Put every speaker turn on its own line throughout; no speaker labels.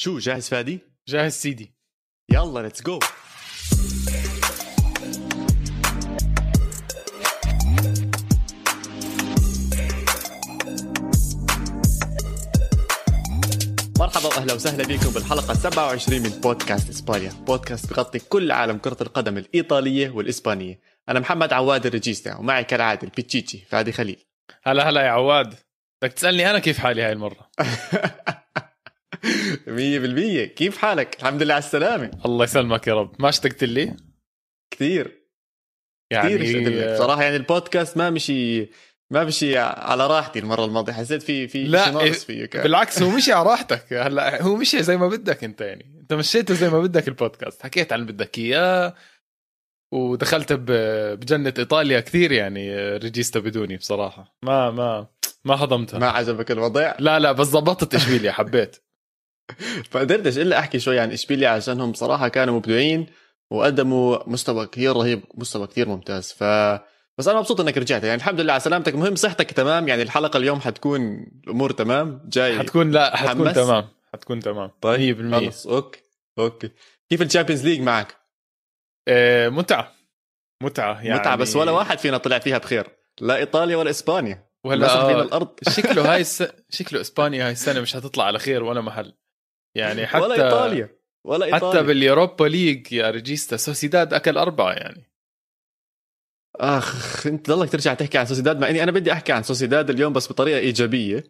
شو جاهز فادي؟
جاهز سيدي
يلا let's go مرحبا وأهلا وسهلا بكم بالحلقة 27 من بودكاست إسبانيا، بودكاست بغطي كل عالم كرة القدم الإيطالية والإسبانية. أنا محمد عواد الرجيستا ومعي كالعادة البيتشيتشي فادي خليل.
هلا هلا يا عواد بدك تسألني أنا كيف حالي هاي المرة
مية بالمية. كيف حالك؟ الحمد لله على السلامة.
الله يسلمك يا رب. ما اشتقت لي؟
كثير.
يعني
كثير لك. بصراحة يعني البودكاست ما مشي ما مشي على راحتي المرة الماضية. حسيت في في
لا،
ناقص فيه كان.
بالعكس هو مشي على راحتك. هلا هو مشي زي ما بدك انت يعني. انت مشيته زي ما بدك البودكاست. حكيت عن اللي بدك إياه ودخلت بجنة إيطاليا كثير يعني ريجيستا بدوني بصراحة. ما ما ما هضمتها.
ما عجبك الوضع؟
لا لا بس ضبطت اشبيليا حبيت.
فقدرتش إلا أحكي شوي عن إشبيليا عشانهم بصراحة كانوا مبدعين وقدموا مستوى كثير رهيب مستوى كثير ممتاز. ف بس أنا مبسوط إنك رجعت. يعني الحمد لله على سلامتك. مهم صحتك تمام؟ يعني الحلقة اليوم حتكون الأمور تمام؟ جاي
حتكون لا حتكون
حمس؟
تمام. حتكون تمام.
طيب
100%
خلص okay okay. كيف ال Champions League معك؟
آه، متعة. متعة يعني
متعة بس ولا واحد فينا طلع فيها بخير. لا إيطاليا ولا إسبانيا.
وهلا آه،
الأرض.
شكله هاي الس... شكله إسبانيا هاي السنة مش حتطلع على خير ولا محل. يعني حتى
ولا إيطاليا ولا إيطاليا.
حتى بال Europa League يا ريجيستا سوسيداد أكل أربعة يعني.
أخ أنت ضلك ترجع تحكي عن سوسيداد مع إني أنا بدي أحكي عن سوسيداد اليوم بس بطريقة إيجابية.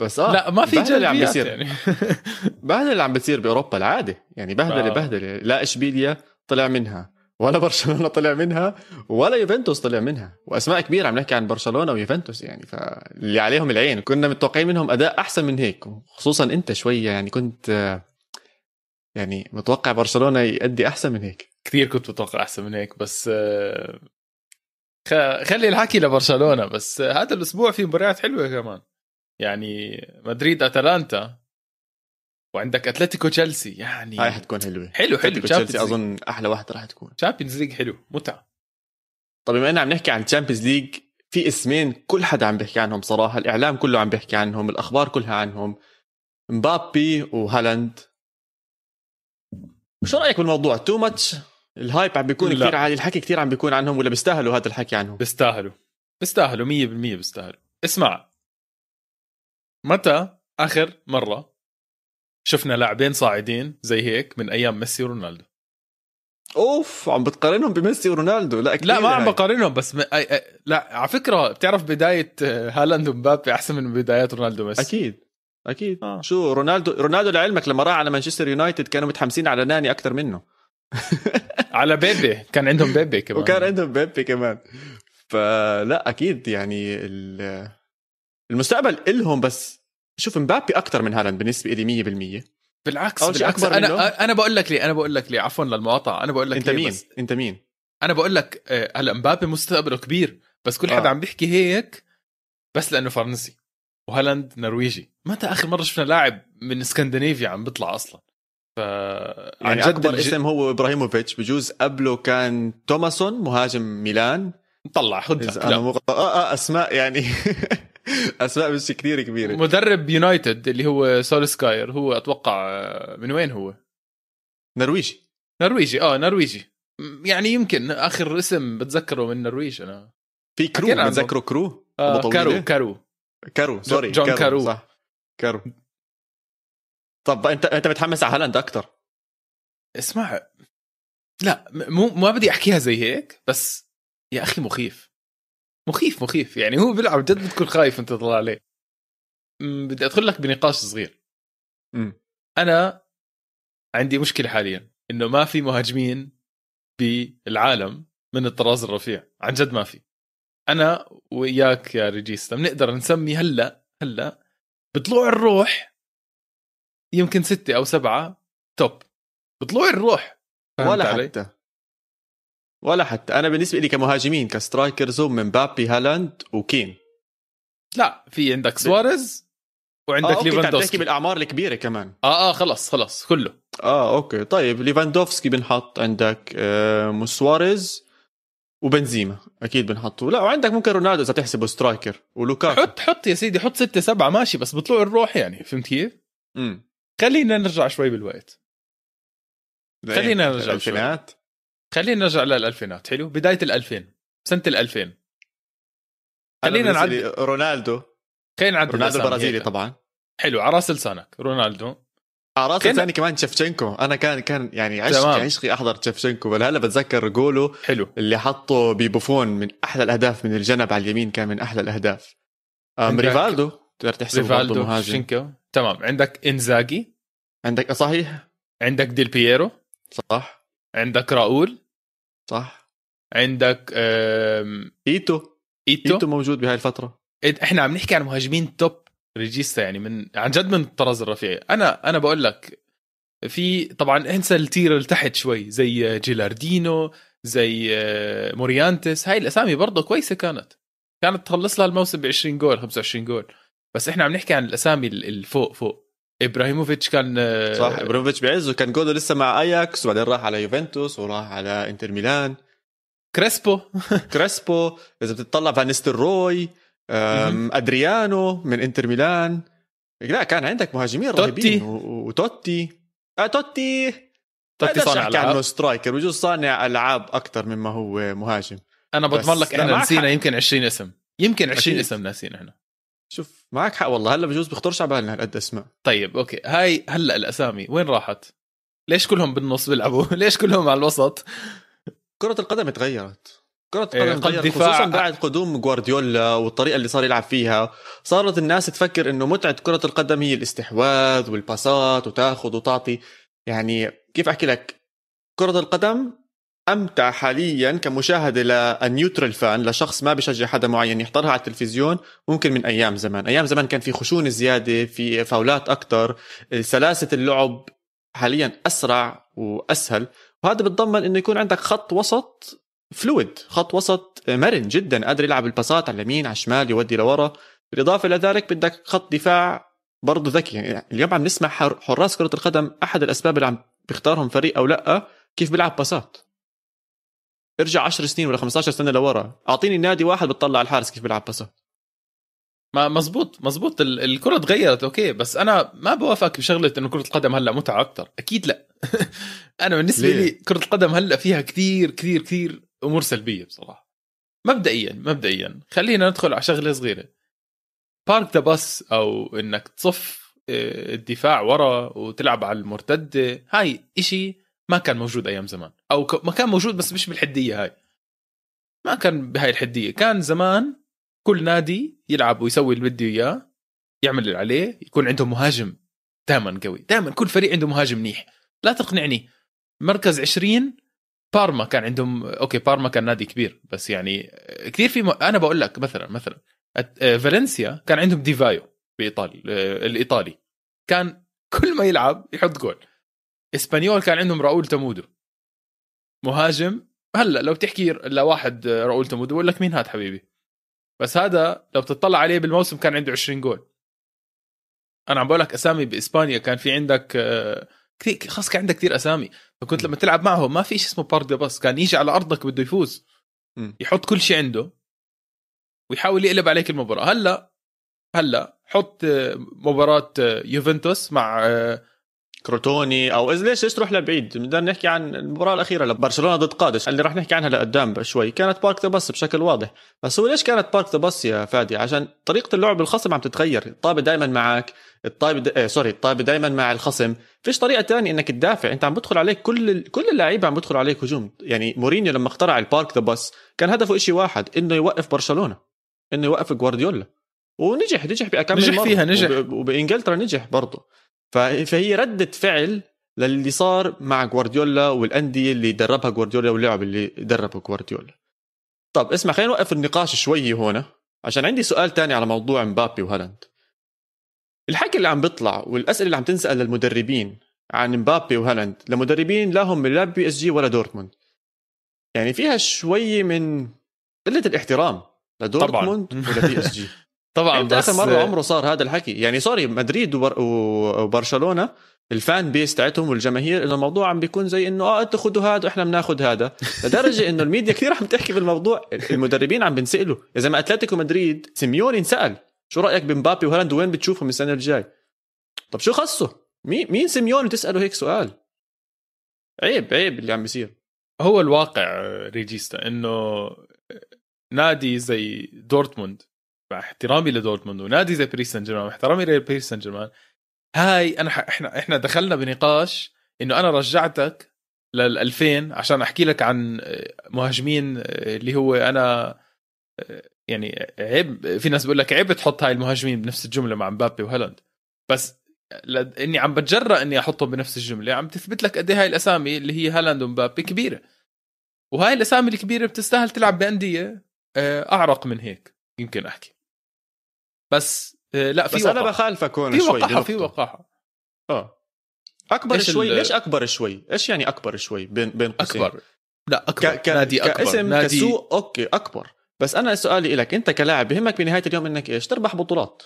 بس آه
لا ما في
اللي عم بيصير.
يعني.
بهدلة اللي عم بتصير بأوروبا العاده يعني بهدلة
آه.
بهدلة. لا إشبيليا طلع منها. ولا برشلونة طلع منها ولا يوفنتوس طلع منها. وأسماء كبيرة عم نحكي عن برشلونة ويوفنتوس يعني فاللي عليهم العين. كنا متوقعين منهم أداء أحسن من هيك خصوصا أنت شوية يعني كنت يعني متوقع برشلونة يأدي أحسن من هيك.
كثير كنت متوقع أحسن من هيك بس خلي الحكي لبرشلونة بس هذا الأسبوع في مباريات حلوة كمان. يعني مدريد أتلانتا وعندك أتلتيكو تشيلسي يعني
هاي حتكون حلوة.
حلو حلو.
تشيلسي أظن أحلى واحدة راح تكون.
Champions League حلو متعة.
طيب بما إننا عم نحكي عن ال Champions League في اسمين كل حدا عم بيحكي عنهم صراحة الإعلام كله عم بيحكي عنهم الأخبار كلها عنهم. مبابي وهالاند. شو رأيك بالموضوع؟ too much ال hype عم بيكون
لا.
كثير عالي الحكي كثير عم بيكون عنهم ولا بيستاهلوا هذا الحكي عنهم؟
بيستاهلوا. بيستاهلوا 100% بيستاهلوا. اسمع. متى؟ آخر مرة. شفنا لاعبين صاعدين زي هيك من أيام ميسي ورونالدو.
أوف عم بتقارنهم بميسي ورونالدو. لا
لا ما عم. بقارنهم بس م... أي... أي... لا على فكرة بتعرف بداية آه، هالاند ومبابي أحسن من بدايات رونالدو وميسي.
أكيد أكيد.
آه.
شو رونالدو رونالدو لعلمك لما راح على مانشستر يونايتد كانوا متحمسين على ناني أكثر منه.
على بيبي كان عندهم بيبي كمان.
وكان عندهم بيبي كمان. فلا أكيد يعني ال- المستقبل إلهم بس شوف مبابي أكثر من هالاند بالنسبة لي 100%
بالعكس بالعكس.
أكبر منه.
أنا أنا بقول لك ليه أنا بقول لك ليه. عفوا للمقاطعة. أنا بقول لك أنت
مين؟
بس.
أنت مين؟
أنا بقول لك آه، هلا مبابي مستقبله كبير بس كل حدا
آه.
عم بيحكي هيك بس لأنه فرنسي وهالاند نرويجي. متى آخر مرة شفنا لاعب من اسكندنافيا عم بيطلع أصلا؟ ف
يعني أكبر
الج-
اسم هو إبراهيموفيتش. بجوز قبله كان توماسون مهاجم ميلان.
طلع أنا.
مو غلط- آه آه أسماء يعني. اسماء مش كثير كبيرة.
مدرب يونايتد اللي هو سولسكاير هو أتوقع آه، من وين هو؟
نرويجي.
نرويجي آه نرويجي. يعني يمكن آخر اسم بتذكره من النرويج أنا.
في كرو. بتذكروا كرو؟
آه كارو؟ كارو
كارو sorry
جون كارو.
صح. كارو طب أنت أنت متحمس على هالاند أكثر
اسمع لا مو ما بدي أحكيها زي هيك بس يا أخي مخيف. مخيف مخيف. يعني هو بيلعب جد بتكون خايف انت تطلع عليه. م، بدي أدخل لك بنقاش صغير.
امم
أنا عندي مشكلة حاليا إنه ما في مهاجمين بالعالم من الطراز الرفيع. عن جد ما في. أنا وياك يا ريجيستا بنقدر نسمي هلأ هلأ بطلوع الروح يمكن ستة أو سبعة top. بطلوع الروح.
ولا
علي؟
حتى. ولا حتى. أنا بالنسبة لي كمهاجمين ك strikers هم مبابي هالاند وكين.
لا في عندك سواريز وعندك
تحكي
ليفاندوفسكي.
بالأعمار الكبيرة كمان.
آه آه خلص خلص كله.
آه okay. طيب ليفاندوفسكي بنحط عندك آه سواريز وبنزيما. أكيد بنحطه. لا وعندك ممكن رونالدو إذا تحسبه striker. ولوكاكو.
حط حط يا سيدي حط ستة سبعة ماشي بس بطلوع الروح يعني فهمت كيف؟
امم
خلينا نرجع شوي بالوقت. خلينا نرجع
الألفينات.
خلينا نرجع للألفينات حلو؟ بداية الألفين. سنة الألفين. خلينا نعد-
رونالدو.
خلينا نعدل
رونالدو البرازيلي. طبعا.
حلو. على رأس لسانك. رونالدو.
على راسي
كان-
الثاني كمان تشفشنكو أنا كان كان يعني عشقي. عشقي أحضر تشفشنكو بل هلا بتذكر جوله
حلو.
اللي حطه ببوفون من أحلى الأهداف من الجنب على اليمين كان من أحلى الأهداف. أم
عندك
ريفالدو. تقدر تحسبه
ريفالدو
مهاجم.
شيفشينكو تمام. عندك إنزاجي.
عندك صحيح.
عندك ديل بييرو.
صح.
عندك راؤول.
صح؟
عندك
إيتو.
إيتو,
إيتو موجود بهاي
الفترة. إحنا عم نحكي عن مهاجمين top ريجيستا يعني من عن جد من الطراز الرفيع. أنا أنا بقول لك في طبعا انسى ال tier اللي تحت شوي زي جيلاردينو زي آه، موريانتس. هاي الأسامي برضه كويسة كانت. كانت تخلص لها الموسم ب 20 جول 25 جول. بس إحنا عم نحكي عن الأسامي ال- الفوق فوق. إبراهيموفيتش كان آه،
صح إبراهيموفيتش بعزه كان جولو لسه مع أياكس وبعدين راح على يوفنتوس وراح على إنتر ميلان
كريسبو
كريسبو إذا بتطلع فان روي. أدريانو من إنتر ميلان لا كان عندك مهاجمين. رهيبين وتوتي آه توتي
توتي صانع
عنه
ألعاب
striker بجوز صانع ألعاب أكثر مما هو مهاجم أنا
بضمن لك
إحنا
نسينا. يمكن 20 اسم يمكن 20
أكيد.
اسم ناسينا إحنا
شوف معك حق والله هلا بجوز بيخطرش على بالنا هالقد اسماء
طيب أوكي هاي هلا الأسامي وين راحت؟ ليش كلهم بالنص بيلعبوا؟ ليش كلهم على الوسط؟
كرة القدم تغيرت كرة
إيه،
القدم تغيرت. خصوصا بعد قدوم جوارديولا والطريقة اللي صار يلعب فيها صارت الناس تفكر إنه متعة كرة القدم هي الاستحواذ والباسات وتاخذ وتعطي يعني كيف أحكي لك كرة القدم أمتع حاليا كمشاهدة لل neutral fan لشخص ما بيشجع حدا معين يحضرها على التلفزيون ممكن من أيام زمان. أيام زمان كان في خشونة زيادة في فاولات أكثر سلاسة اللعب حاليا أسرع وأسهل. وهذا بتضمن إنه يكون عندك خط وسط fluid خط وسط مرن جدا قادر يلعب الباسات على اليمين على الشمال يودي لورا. بالإضافة إلى ذلك بدك خط دفاع برضه ذكي. يعني اليوم عم نسمع حر- حراس كرة القدم أحد الأسباب اللي عم بيختارهم فريق أو لأ كيف بيلعب باسات ارجع 10 سنين ولا 15 سنة لورا. أعطيني نادي واحد بتطلع على الحارس كيف بيلعب باسات
ما مزبوط مزبوط. ال- الكرة تغيرت okay. بس أنا ما بوافقك بشغلة إنه كرة القدم هلأ متعة أكثر أكيد لأ. أنا بالنسبة
ليه؟
لي كرة القدم هلأ فيها كثير كثير كثير أمور سلبية بصراحة. مبدئيا مبدئيا. خلينا ندخل على شغلة صغيرة. park the bus أو إنك تصف آه، الدفاع ورا وتلعب على المرتدة. هاي إشي ما كان موجود أيام زمان. أو ما كان موجود بس مش بالحدية هاي. ما كان بهاي الحدية. كان زمان كل نادي يلعب ويسوي اللي بده إياه يعمل اللي عليه يكون عندهم مهاجم دائما قوي. دائما كل فريق عنده مهاجم منيح. لا تقنعني مركز 20 بارما كان عندهم okay بارما كان نادي كبير بس يعني كثير في م... أنا بقول لك مثلا مثلا آه، فالنسيا كان عندهم ديفايو بإيطالي آه، الإيطالي. كان كل ما يلعب يحط جول. إسبانيول كان عندهم راؤول تمودو. مهاجم هلأ لو تحكي لواحد راؤول تمودو بقول لك مين هاد حبيبي؟ بس هذا لو بتطلع عليه بالموسم كان عنده 20 جول. أنا عم بقول لك أسامي بإسبانيا كان في عندك آه، كثير خلص كان عندك كثير أسامي. فكنت لما تلعب معهم ما في شيء اسمه بارك دي باس كان يجي على أرضك بده يفوز. يحط كل شيء عنده. ويحاول يقلب عليك المباراة. هلأ هلأ حط آه، مباراة آه، يوفنتوس مع
كروتوني أو اذا ليش ليش تروح لبعيد؟ بدنا نحكي عن المباراة الأخيرة لبرشلونه ضد قادش اللي راح نحكي عنها لقدام شوي. كانت park the bus بشكل واضح. بس هو ليش كانت park the bus يا فادي؟ عشان طريقة اللعب الخصم عم تتغير. الطابة دائما معك الطابة د... آه sorry الطابة دائما مع الخصم. فيش طريقة تانية إنك تدافع. أنت عم بدخل عليك كل ال... كل اللعيبة عم بدخل عليك هجوم. يعني مورينيو لما اخترع ال park the bus كان هدفه شيء واحد إنه يوقف برشلونة. إنه يوقف جوارديولا. ونجح نجح بأكمل
نجح. فيها، نجح.
وب... وبإنجلترا نجح برضه. فهي ردة فعل للي صار مع جوارديولا والأندية اللي دربها جوارديولا واللعب اللي دربه جوارديولا طب اسمع خلينا نوقف النقاش شوي هنا عشان عندي سؤال تاني على موضوع مبابي وهالاند. الحكي اللي عم بيطلع والأسئلة اللي عم تنسأل للمدربين عن مبابي وهالاند لمدربين لا هم لا PSG ولا دورتموند. يعني فيها شوي من قلة الاحترام لدورتموند ولا PSG.
طبعا بس
آخر مرة عمره صار هذا الحكي؟ يعني sorry مدريد وبر... وبرشلونة ال fan base تاعتهم والجماهير انه الموضوع عم بيكون زي إنه آه أنتوا خذوا هذا وإحنا بناخذ هذا. لدرجة إنه الميديا كثير عم تحكي بالموضوع المدربين عم بنسألوا يا زلمه أتلتيكو مدريد سيميوني انسأل شو رأيك بمبابي وهالاند وين بتشوفهم السنة الجاي؟ طب شو خصه؟ مين مين سيميوني تسأله هيك سؤال؟ عيب عيب اللي عم بيصير.
هو الواقع ريجيستا إنه نادي زي دورتموند مع احترامي لدورتموند ونادي زي باريس سان جيرمان احترامي لباريس سان جيرمان هاي أنا ح... إحنا إحنا دخلنا بنقاش إنه أنا رجعتك لل 2000 عشان أحكي لك عن مهاجمين اللي هو أنا يعني عيب في ناس بيقول لك عيب تحط هاي المهاجمين بنفس الجملة مع مبابي وهالاند. بس إني عم بتجرأ إني أحطهم بنفس الجملة عم تثبت لك قد إيه هاي الأسامي اللي هي هالاند ومبابي كبيرة. وهاي الأسامي الكبيرة بتستاهل تلعب بأندية آه، أعرق من هيك يمكن أحكي. بس آه، لا في
بس أنا بخالفك هون
في
شوي
وقاحة في. وقاحة.
آه. أكبر
إيش
شوي ليش أكبر شوي؟ إيش يعني أكبر شوي بين بين قوسين؟
أكبر. لا أكبر.
ك... ك...
نادي أكبر.
كاسم
نادي
كسوق okay أكبر. بس أنا سؤالي لك أنت كلاعب بهمك بنهاية اليوم إنك إيش؟ تربح بطولات.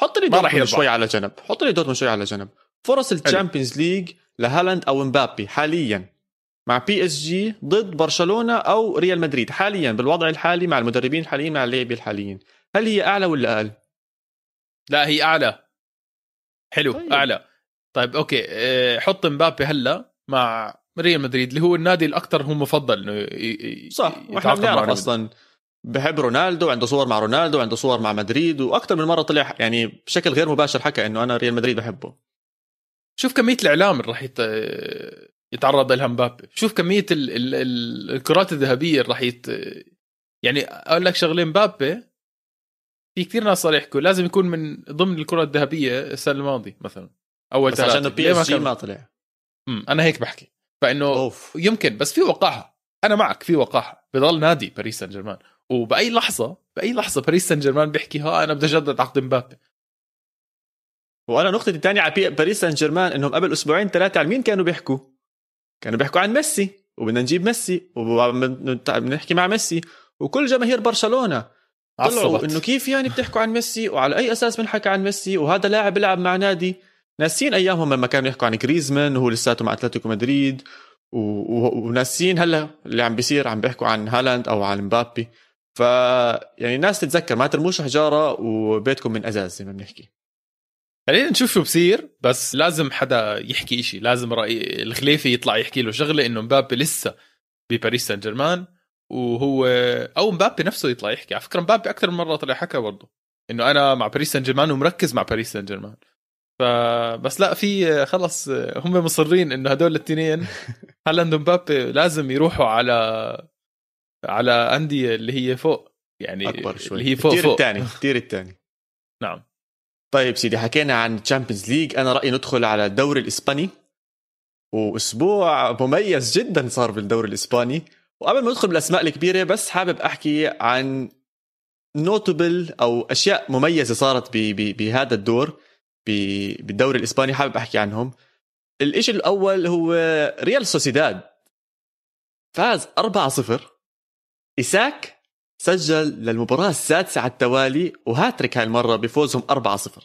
حط لي دورتموند. شوي على جنب. حط لي دورتموند شوي على جنب. فرص ال Champions League لهالاند أو مبابي حاليا مع PSG ضد برشلونة أو ريال مدريد. حاليا بالوضع الحالي مع المدربين الحاليين مع اللاعبين الحاليين. هل هي أعلى ولا أقل؟
لا هي أعلى حلو
طيب.
طيب. أعلى طيب okay آه، حط مبابي هلا مع ريال مدريد اللي هو النادي الأكثر هو مفضل إنه
صح
وإحنا
بنعرف أصلا بحب رونالدو عنده صور مع رونالدو عنده صور مع مدريد وأكثر من مرة طلع يعني بشكل غير مباشر حكى إنه أنا ريال مدريد بحبه
شوف كمية الإعلام اللي راح يت... يتعرض لها مبابي شوف كمية ال... ال... ال... الكرات الذهبية اللي راح يت... يعني أقول لك شغلة مبابي في كثير ناس صار يحكوا لازم يكون من ضمن الكرات الذهبية السنة الماضية مثلا اول
بس. عشان
PSG ما
طلع.
أمم، أنا هيك بحكي. فإنه
أوف.
يمكن بس في وقاحة. أنا معك في وقاحة. بضل نادي باريس سان جيرمان وبأي لحظة بأي لحظة باريس سان جيرمان بيحكي ها أنا بدي أجدد عقد مبابي.
وأنا نقطتي الثانية على باريس سان جيرمان إنهم قبل أسبوعين ثلاثة على مين كانوا بيحكوا؟ كانوا بيحكوا عن ميسي وبدنا نجيب ميسي وبنحكي مع ميسي. وكل جماهير برشلونة طلعوا إنه كيف يعني بتحكوا عن ميسي وعلى أي أساس بنحكي عن ميسي وهذا لاعب بيلعب مع نادي؟ ناسين أيامهم لما كانوا يحكوا عن جريزمان وهو لساته مع أتلتيكو مدريد و... و... وناسين هلا اللي عم بيصير عم بيحكوا عن هالاند أو عن مبابي. ف يعني الناس تتذكر ما ترموش حجارة وبيتكم من أزاز زي ما بنحكي.
خلينا نشوف شو بصير بس لازم حدا يحكي إشي لازم رأي الخليفي يطلع يحكي له شغلة إنه مبابي لسه بباريس سان جيرمان. وهو أو مبابي نفسه يطلع يحكي. على فكرة مبابي أكثر من مرة طلع حكى برضه. إنه أنا مع باريس سان جيرمان ومركز مع باريس سان جيرمان فبس لا في خلص هم مصرين إنه هدول الاثنين هالاند ومبابي لازم يروحوا على على أندية اللي هي فوق. يعني
أكبر شوي.
اللي هي فوق
ال tier
فوق.
الثاني ال tier الثاني.
نعم.
طيب سيدي حكينا عن Champions League أنا رأيي ندخل على الدوري الإسباني. وأسبوع مميز جدا صار بالدوري الإسباني. وقبل ما ندخل بالأسماء الكبيرة بس حابب أحكي عن notable أو أشياء مميزة صارت بهذا الدور بالدوري الإسباني حابب أحكي عنهم. الإشي الأول هو ريال سوسيداد. فاز 4-0 إيساك سجل للمباراة السادسة على التوالي وهاتريك هاي المرة بفوزهم 4-0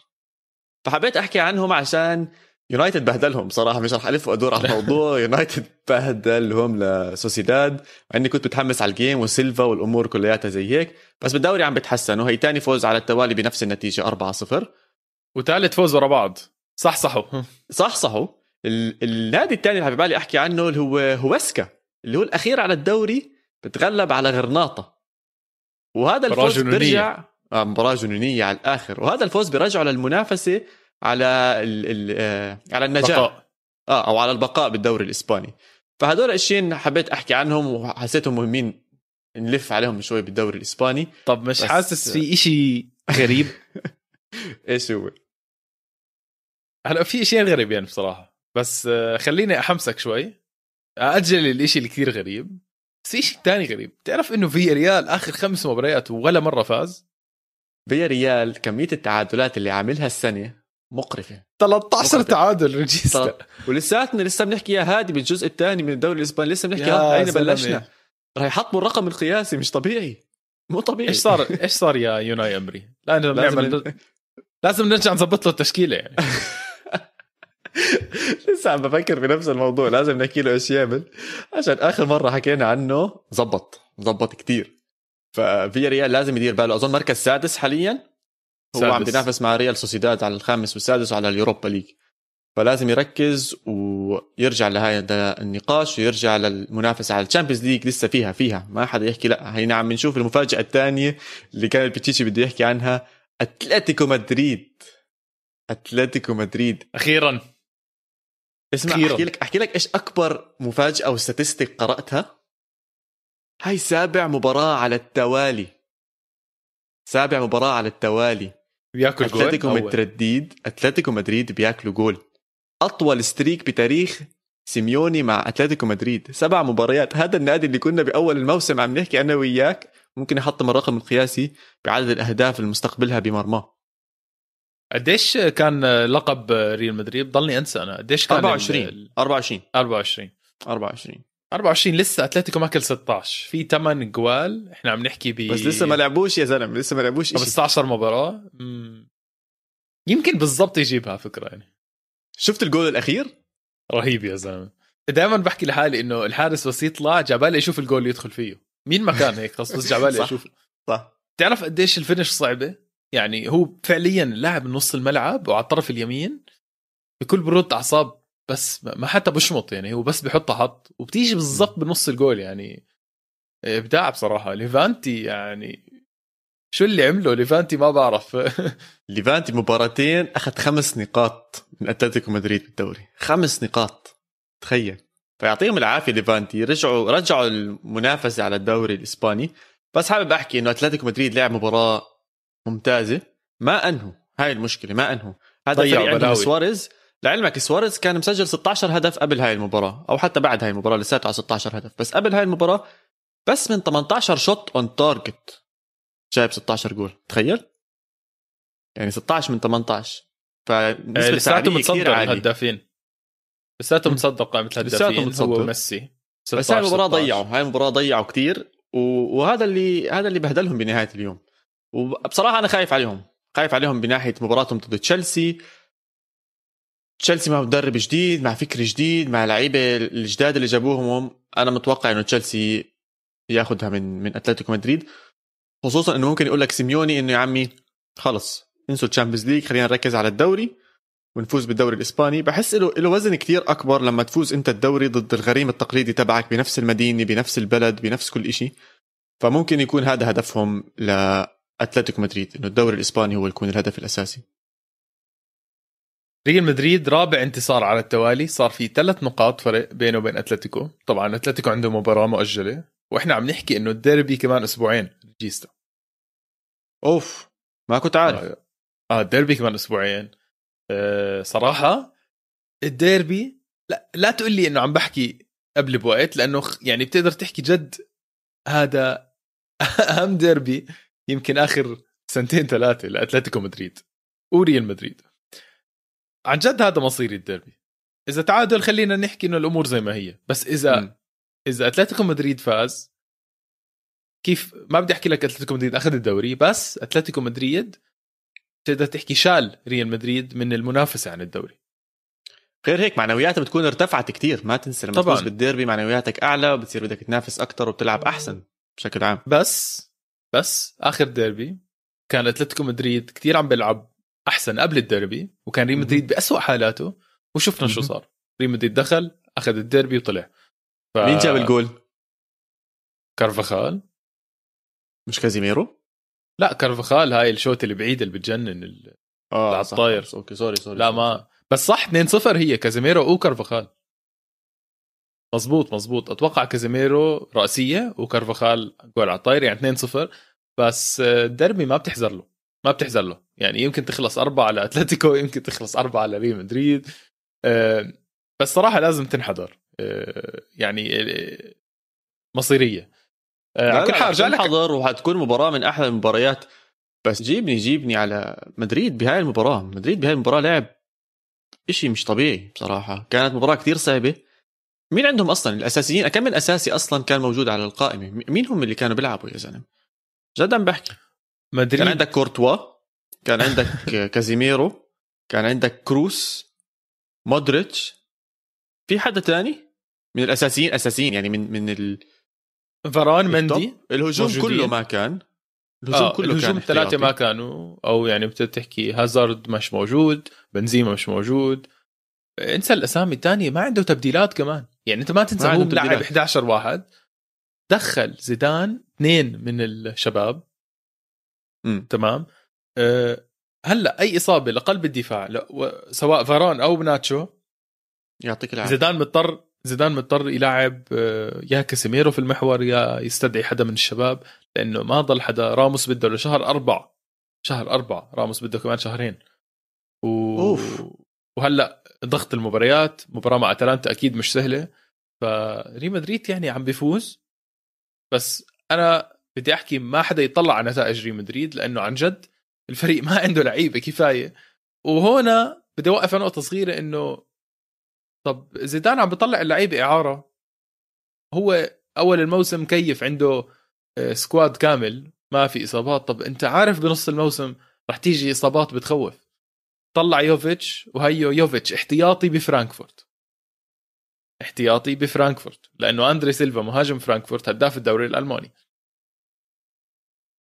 فحبيت أحكي عنهم عشان يونايتد بهدلهم صراحة مش رح ألف وأدور على الموضوع. يونايتد بهدلهم لسوسيداد مع إني كنت متحمس على ال game وسيلفا والأمور كلياتها زي هيك بس بالدوري عم بتحسن. وهي تاني فوز على التوالي بنفس النتيجة 4-0
وثالث فوز ورا بعض. صح صحوا
صح صحوا ال- النادي الثاني اللي ببالي أحكي عنه اللي هو هوسكا اللي هو الأخير على الدوري بتغلب على غرناطة. وهذا الفوز. بيرجع آه مباراة جنونية على الآخر. وهذا الفوز بيرجعه للمنافسة على ال ال آه على النجاح.
بقاء
آه أو على البقاء بالدوري الإسباني. فهدول الشيء حبيت أحكي عنهم وحسيتهم مهمين نلف عليهم شوي بالدوري الإسباني.
طب مش
بس-
حاسس في إشي غريب؟
إيش هو؟
هلا في اشياء غريب يعني بصراحة. بس آه، خليني أحمسك شوي. أجل الإشي اللي كثير غريب. بس في شيء ثاني غريب. تعرف إنه في ريال آخر خمس مباريات ولا مرة فاز؟
فيا ريال كمية التعادلات اللي عاملها السنة مقرفة.
13
مقرفة.
تعادل ريجيستا
ولساتنا لسه بنحكي يا هادي بالجزء الثاني من الدوري الإسباني لسه بنحكي
يا
ها أين
زلمة.
بلشنا؟ رح يحطموا الرقم القياسي مش طبيعي. مو طبيعي.
إيش صار إيش صار يا يوناي أمري؟ لا لازم
لازم
نعمل لازم نرجع نظبط له التشكيلة يعني.
لسه عم بفكر بنفس الموضوع. لازم نحكي له إيش يعمل. عشان آخر مرة حكينا عنه زبط. زبط كتير. ففيا ريال لازم يدير باله. أظن مركز سادس حاليا. هو
سادس.
عم بينافس مع ريال سوسيداد على الخامس والسادس وعلى ال Europa League. فلازم يركز ويرجع لهاي النقاط ويرجع للمنافسة على ال Champions League لسه فيها فيها. ما حدا يحكي لا. هي نعم بنشوف المفاجأة الثانية اللي كان بتشيشي بده يحكي عنها. أتلتيكو مدريد. أتلتيكو مدريد.
أخيرا.
اسمع
أخيراً.
أحكي لك أحكي لك إيش أكبر مفاجأة أو statistic قرأتها؟ هاي سابع مباراة على التوالي. سابع مباراة على التوالي.
بياكل جول أتلتيكو.
مدريد أتلتيكو مدريد بياكلوا جول. أطول streak بتاريخ سيميوني مع أتلتيكو مدريد. سبع مباريات. هذا النادي اللي كنا بأول الموسم عم نحكي أنا وياك. ممكن يحطم الرقم القياسي بعدد الأهداف المستقبلها بمرماه
قديش كان لقب ريال مدريد؟ ضلني أنسى أنا. قديش كان
24
ال-
24
24
24
24 لسه أتلتيكو ماكل 16 في 8 جوال إحنا عم نحكي ب
بس لسه ما لعبوش يا زلمة لسه ما لعبوش شيء
15 مباراة. مم. يمكن بالضبط يجيبها فكرة يعني.
شفت الجول الأخير؟
رهيب يا زلمة. دائما بحكي لحالي إنه الحارس بس يطلع جابالي يشوف الجول اللي يدخل فيه. مين ما كان هيك خلص بس جابالي
صح.
أشوف
صح.
تعرف قديش ال finish صعبة؟ يعني هو فعليا لاعب نص الملعب وعلى الطرف اليمين بكل برود أعصاب بس ما حتى بشمط يعني هو بس بحطها حط وبتيجي بالضبط بنص الجول يعني. ابداع بصراحة. ليفانتي يعني شو اللي عمله؟ ليفانتي ما بعرف.
ليفانتي مباراتين أخذ خمس نقاط من أتلتيكو مدريد بالدوري. خمس نقاط. تخيل. فيعطيهم العافية ليفانتي. رجعوا رجعوا المنافسة على الدوري الإسباني. بس حابب أحكي إنه أتلتيكو مدريد لعب مباراة ممتازة. ما أنهوا. هاي المشكلة. ما أنهوا. هذا
ضيعوا
عندهم
بلاوي.
سواريز. لعلمك سواريز كان مسجل 16 هدف قبل هاي المباراة أو حتى بعد هاي المباراة لساته على 16 هدف. بس قبل هاي المباراة بس من 18 shot on target جايب 16 جول. تخيل؟ يعني 16 من 18 فنسبة
لساته متصدر الهدافين. لساته متصدر قائمة
لساته
الهدافين. هو وميسي
بس هاي
16
المباراة
16.
ضيعوا هاي المباراة ضيعوا كثير. وهذا اللي هذا اللي بهدلهم بنهاية اليوم. وبصراحة أنا خايف عليهم. خايف عليهم بناحية مباراتهم ضد تشيلسي. تشيلسي مع مدرب جديد مع فكر جديد مع لعيبة الجداد اللي جابوهم أنا متوقع إنه تشيلسي ياخذها من من أتلتيكو مدريد. خصوصا إنه ممكن يقول لك سيميوني إنه يا عمي خلص انسوا ال Champions League خلينا نركز على الدوري ونفوز بالدوري الإسباني. بحس له له وزن كتير أكبر لما تفوز أنت الدوري ضد الغريم التقليدي تبعك بنفس المدينة بنفس البلد بنفس كل إشي. فممكن يكون هذا هدفهم لأتلتيكو مدريد إنه الدوري الإسباني هو يكون الهدف الأساسي.
ريال مدريد رابع انتصار على التوالي. صار في ثلاث نقاط فرق بينه وبين أتلتيكو. طبعا أتلتيكو عنده مباراة مؤجلة وإحنا عم نحكي إنه الديربي كمان أسبوعين. جيستا.
أوف ما كنت عارف.
آه آه، الديربي كمان أسبوعين. آه صراحة الديربي لا لا تقول لي إنه عم بحكي قبل بوقت لأنه يعني بتقدر تحكي جد هذا أهم ديربي يمكن آخر سنتين ثلاثة لأتلتيكو مدريد. وريال مدريد. عن جد هذا مصيري الديربي إذا تعادل خلينا نحكي إنه الأمور زي ما هي بس إذا
مم.
إذا أتلتيكو مدريد فاز كيف ما بدي أحكي لك أتلتيكو مدريد أخذ الدوري بس أتلتيكو مدريد تقدر تحكي شال ريال مدريد من المنافسة عن الدوري
غير هيك معنوياتها بتكون ارتفعت كتير ما تنسى لما. تفوز بالديربي معنوياتك أعلى وبتصير بدك تنافس أكثر وبتلعب أحسن بشكل عام
بس بس آخر ديربي كان أتلتيكو مدريد كتير عم بيلعب أحسن قبل الديربي وكان ريال مدريد بأسوأ حالاته وشفنا شو. صار. ريال مدريد دخل أخذ الديربي وطلع. ف...
مين جاب الجول؟
كارفاخال.
مش كازيميرو؟
لا كارفاخال هاي ال shot اللي بعيد اللي بتجنن ال...
آه.
الطاير.
okay sorry sorry
لا. ما بس صح 2-0 هي كازيميرو وكارفاخال. مزبوط مزبوط أتوقع كازيميرو رأسية وكارفاخال جول على الطاير يعني 2-0 بس الدربي ما بتحزر له. ما بتحزر له. يعني يمكن تخلص أربعة على أتلتيكو يمكن تخلص أربعة على ريال مدريد. آه، بس صراحة لازم تنحضر. آه، يعني آه، مصيرية. آه، على كل حال لك
حضر وحتكون مباراة من أحلى المباريات. بس جيبني جيبني على مدريد بهاي المباراة. مدريد بهاي المباراة لعب إشي مش طبيعي بصراحة. كانت مباراة كتير صعبة. مين عندهم أصلا؟ الأساسيين كم من أساسي أصلا كان موجود على القائمة؟ مين هم اللي كانوا بيلعبوا يا زلمة؟ جد عم بحكي كان
مدريد
عندك كورتوا كان عندك كازيميرو كان عندك كروس مودريتش. في حدا تاني؟ من الأساسيين أساسيين يعني من من ال...
فران مندي.
الهجوم
موجودين.
كله ما كان. الهجوم
آه
كله
الهجوم
كان الثلاثة.
ما كانوا. أو يعني بتحكي هازارد مش موجود بنزيما مش موجود. انسى الأسامي الثانية ما عنده تبديلات كمان. يعني أنت ما تنسى
ما
هو
تبديلات.
11 واحد. دخل زيدان اثنين من الشباب. تمام؟ أه هلأ أي إصابة لقلب الدفاع سواء فاران أو بناتشو
يعطيك العافية.
زيدان مضطر زيدان مضطر يلاعب آه، يا كاسيميرو في المحور يا يستدعي حدا من الشباب لأنه ما ضل حدا راموس بده لشهر أربعة شهر أربعة راموس بده كمان شهرين. و...
أوف.
وهلأ ضغط المباريات مباراة مع أتلانتا أكيد مش سهلة فريال مدريد يعني عم بيفوز بس أنا بدي أحكي ما حدا يطلع على نتائج ريال مدريد لأنه عن جد الفريق ما عنده لعيبة كفاية. وهنا بدي أوقف على نقطة صغيرة إنه طب زيدان عم بيطلع اللعيبة إعارة. هو أول الموسم مكيف عنده آه، squad كامل ما في إصابات. طب أنت عارف بنص الموسم رح تيجي إصابات بتخوف. طلع يوفيتش وهيو يوفيتش احتياطي بفرانكفورت. احتياطي بفرانكفورت لأنه أندري سيلفا مهاجم فرانكفورت هداف الدوري الألماني.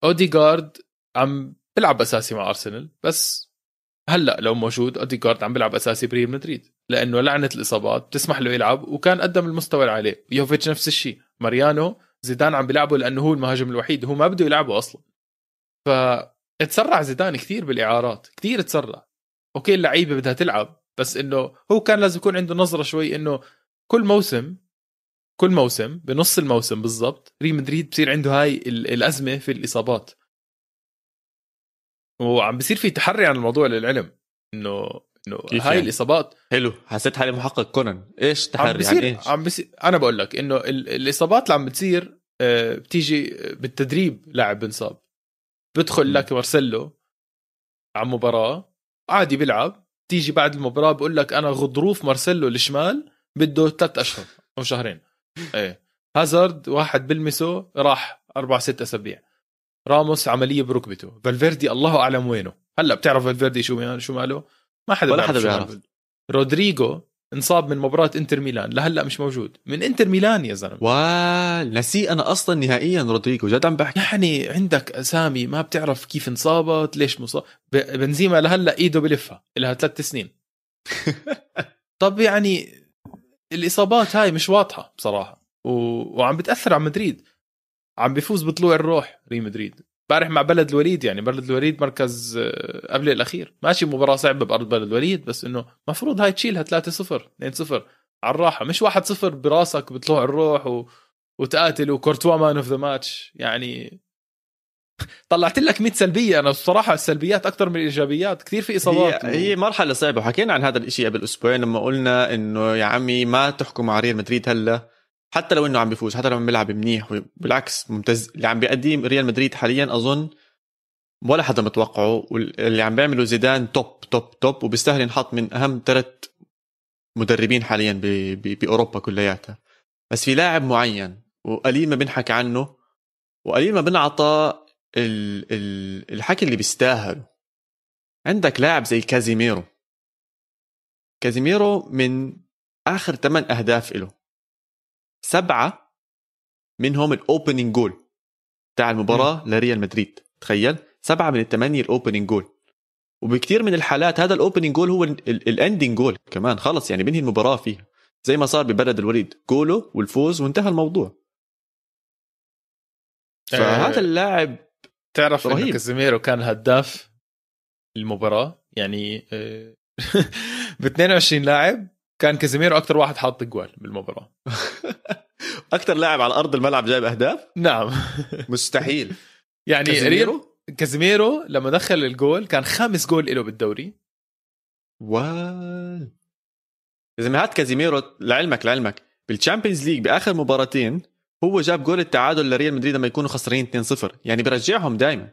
أوديغارد عم بيلعب أساسي مع أرسنال بس هلأ لو موجود أوديغارد عم بيلعب أساسي بريال مدريد لأنه لعنة الإصابات بتسمح له يلعب وكان قدم المستوى اللي عليه يوفيتش نفس الشيء ماريانو زيدان عم بيلعبه لأنه هو المهاجم الوحيد هو ما بده يلعبه أصلا. فتسرع زيدان كثير بالإعارات كثير تسرع. أوكي اللعيبة بدها تلعب بس إنه هو كان لازم يكون عنده نظرة شوي إنه كل موسم كل موسم بنص الموسم بالضبط ريال مدريد بصير عنده هاي ال- الأزمة في الإصابات. وعم بصير في تحري عن الموضوع للعلم انه
إنه
هاي
يعني؟
الاصابات
حلو حسيت حالي محقق كونان. إيش
عم
تحري؟ عن
بصير
إيش؟
عم بصير أنا بقول لك إنه ال- الإصابات اللي عم بتصير آه، بتيجي بالتدريب لاعب بنصاب. بدخل. لك مارسيلو على مباراة عادي بيلعب. تيجي بعد المباراة بقول لك أنا غضروف مارسيلو الشمال بده ثلاث أشهر أو شهرين. إيه. هازارد واحد بلمسه راح أربع ست أسابيع. راموس عملية بركبته. فالفيردي الله أعلم وينه. هلا بتعرف فالفيردي شو شو ماله؟ ما حدا
ولا حدا بيعرف.
رودريجو انصاب من مباراة انتر ميلان. لهلا مش موجود. من انتر ميلان يا زلمة.
وال نسي أنا أصلا نهائيا رودريجو. جد عم بحكي.
يعني عندك أسامي ما بتعرف كيف انصابت ليش مصاب. بنزيما لهلا إيده بلفها. لها ثلاث سنين. طب يعني الإصابات هاي مش واضحة بصراحة. و... وعم بتأثر على مدريد. عم بيفوز بطلوع الروح ريال مدريد. امبارح مع بلد الوليد يعني بلد الوليد مركز آه، قبل الأخير. ماشي مباراة صعبة بأرض بلد الوليد بس إنه مفروض هاي تشيلها 3-0 2-0 على الراحة. مش 1-0 براسك بطلوع الروح و... وتقاتل وكورتوا man of the match. يعني طلعت لك 100 سلبية. أنا بصراحة السلبيات أكثر من الإيجابيات. كثير في
هي,
إصابات.
هي مرحلة صعبة. وحكينا عن هذا الإشي قبل أسبوعين لما قلنا إنه يا عمي ما تحكم على ريال مدريد هلا حتى لو إنه عم بيفوز حتى لو عم بيلعب منيح. بالعكس ممتاز. اللي عم بيقدم ريال مدريد حاليا أظن ولا حدا متوقعه. واللي عم بيعمله زيدان top top top وبيستاهل ينحط من أهم ثلاث مدربين حاليا ب... ب... بأوروبا كلياتها. بس في لاعب معين وقليل ما بنحكى عنه وقليل ما بنعطى ال... ال... الحكي اللي بيستاهله. عندك لاعب زي كازيميرو. كازيميرو من آخر ثمان أهداف له سبعة منهم ال opening goal تاع المباراة لريال مدريد. تخيل. سبعة من الثمانيه ال opening goal وبكثير من الحالات هذا ال opening goal هو ال ending goal كمان. خلص يعني بنهي المباراة فيها. زي ما صار ببلد الوليد. جوله والفوز وانتهى الموضوع. فهذا اللاعب
تعرف
رهيب.
كازيميرو كان هداف المباراه يعني آه، ب 22 لاعب كان كازيميرو أكثر واحد حاط جوال بالمباراة.
أكثر لاعب على أرض الملعب جايب أهداف؟
نعم.
مستحيل.
يعني
كازيميرو؟
كازيميرو لما دخل الجول كان خامس جول له بالدوري.
ول يا زلمه هات كازيميرو لعلمك لعلمك. بال Champions League بآخر مباراتين هو جاب جول التعادل لريال مدريد لما يكونوا خسرانين 2-0 يعني برجعهم دائما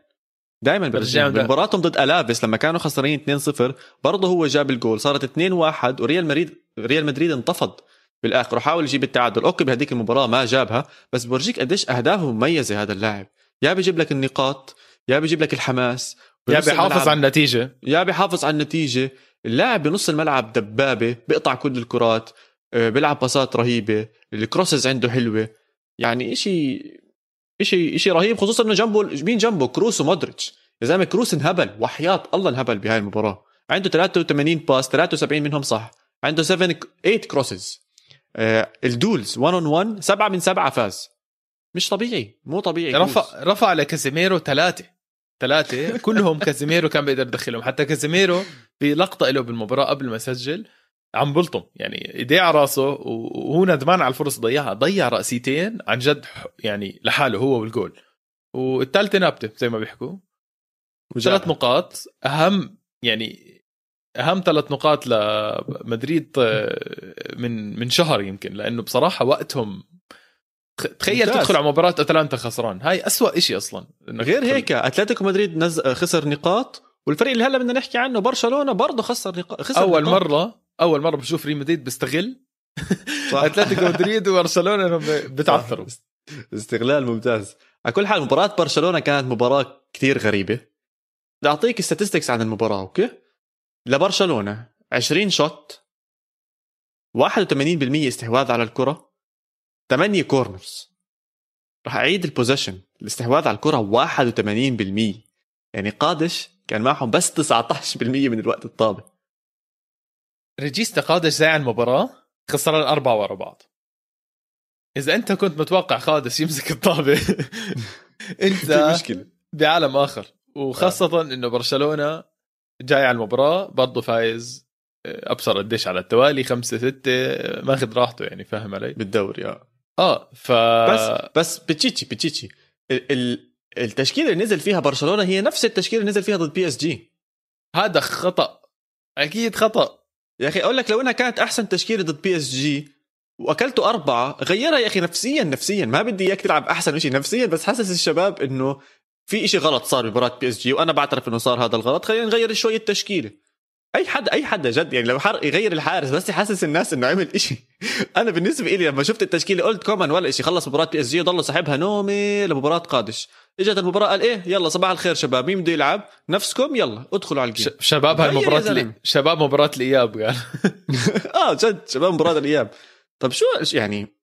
دائما
برجعهم.
بمباراتهم ضد ألافيس لما كانوا خسرانين 2-0 برضه هو جاب الجول. صارت 2-1 وريال مدريد ريال مدريد انتفض بالآخر وحاول يجيب التعادل. okay بهذيك المباراة ما جابها بس بورجيك قديش أهدافه مميزة هذا اللاعب. يا بيجيب لك النقاط يا بيجيب لك الحماس.
يا بيحافظ. على النتيجة.
يا بيحافظ على النتيجة. اللاعب بنص الملعب دبابة بيقطع كل الكرات آه، بيلعب باصات رهيبة. ال crosses عنده حلوة. يعني إشي إشي إشي رهيب خصوصا إنه جنبه مين جنبه؟ كروس ومودريتش. يا زلمة كروس انهبل وحياة الله انهبل بهاي المباراة. عنده 83 pass 73 منهم صح. عنده 7 8 crosses ال duels 1 on 1 7 من 7 فاز. مش طبيعي مو طبيعي
رفع رفع لكازيميرو ثلاثة ثلاثة كلهم كازيميرو كان بيقدر يدخلهم. حتى كازيميرو بلقطة له بالمباراة قبل ما يسجل. عم بلطم. يعني إيديه على راسه وهو ندمان على الفرص ضيعها. ضيع رأسيتين عن جد يعني لحاله هو والجول. والثالثة ثابتة زي ما بيحكوا. ثلاث نقاط. أهم يعني أهم ثلاث نقاط لمدريد آه، من من شهر يمكن. لأنه بصراحة وقتهم تخيل ممتاز. تدخل على مباراة أتلانتا خسران. هاي أسوأ شيء أصلا.
غير هيك أتلتيكو مدريد نز... خسر نقاط. والفريق اللي هلأ بدنا نحكي عنه برشلونة برضه خسر نقاط خسر
أول نقاط. مرة أول مرة بشوف ريال مدريد بيستغل. أتلتيكو مدريد وبرشلونة انهم بتعثروا.
استغلال ممتاز. على كل حال مباراة برشلونة كانت مباراة كثير غريبة. بدي أعطيك statistics عن المباراة okay؟ لبرشلونة 20 shot 81% استحواذ على الكرة 8 corners راح أعيد ال possession الاستحواذ على الكرة 81% يعني قادش كان معهم بس 19% من الوقت الطابع
ريجيستا قادش زي المباراة خسر الأربعة ورا بعض. إذا أنت كنت متوقع قادش يمسك الطابة أنت مشكلة. بعالم آخر. وخاصة آه. إنه برشلونة جاي على المباراة برضه فايز آه، أبصر قديش على التوالي خمسة ستة آه، ماخذ راحته يعني فاهم علي؟
بالدوري آه.
آه ف
بس بس بتشيتشي بتشيتشي. التشكيلة اللي نزل فيها برشلونة هي نفس التشكيلة اللي نزل فيها ضد PSG
هذا خطأ. أكيد خطأ.
يا أخي أقول لك لو إنها كانت أحسن تشكيلة ضد PSG وأكلته أربعة غيرها يا أخي نفسيا نفسيا. ما بدي إياك تلعب أحسن شيء نفسيا بس حسس الشباب إنه في إشي غلط صار بمباراة PSG وأنا بعترف إنه صار هذا الغلط. خلينا نغير شوية التشكيلة. أي حد أي حد جد يعني لو راح يغير الحارس بس يحسس الناس إنه عمل إشي. أنا بالنسبة لي لما شفت التشكيلة قلت كومان ولا إشي خلص مباراة PSG ضل صاحبها نومي لمباراة قادش. إجت المباراة قال إيه يلا صباح الخير شباب مين بده يلعب؟ نفسكم يلا ادخلوا على الجيم.
شباب هالمباراه اللي... شباب مباراة الإياب قال.
آه جد شباب مباراة الإياب. طب شو يعني؟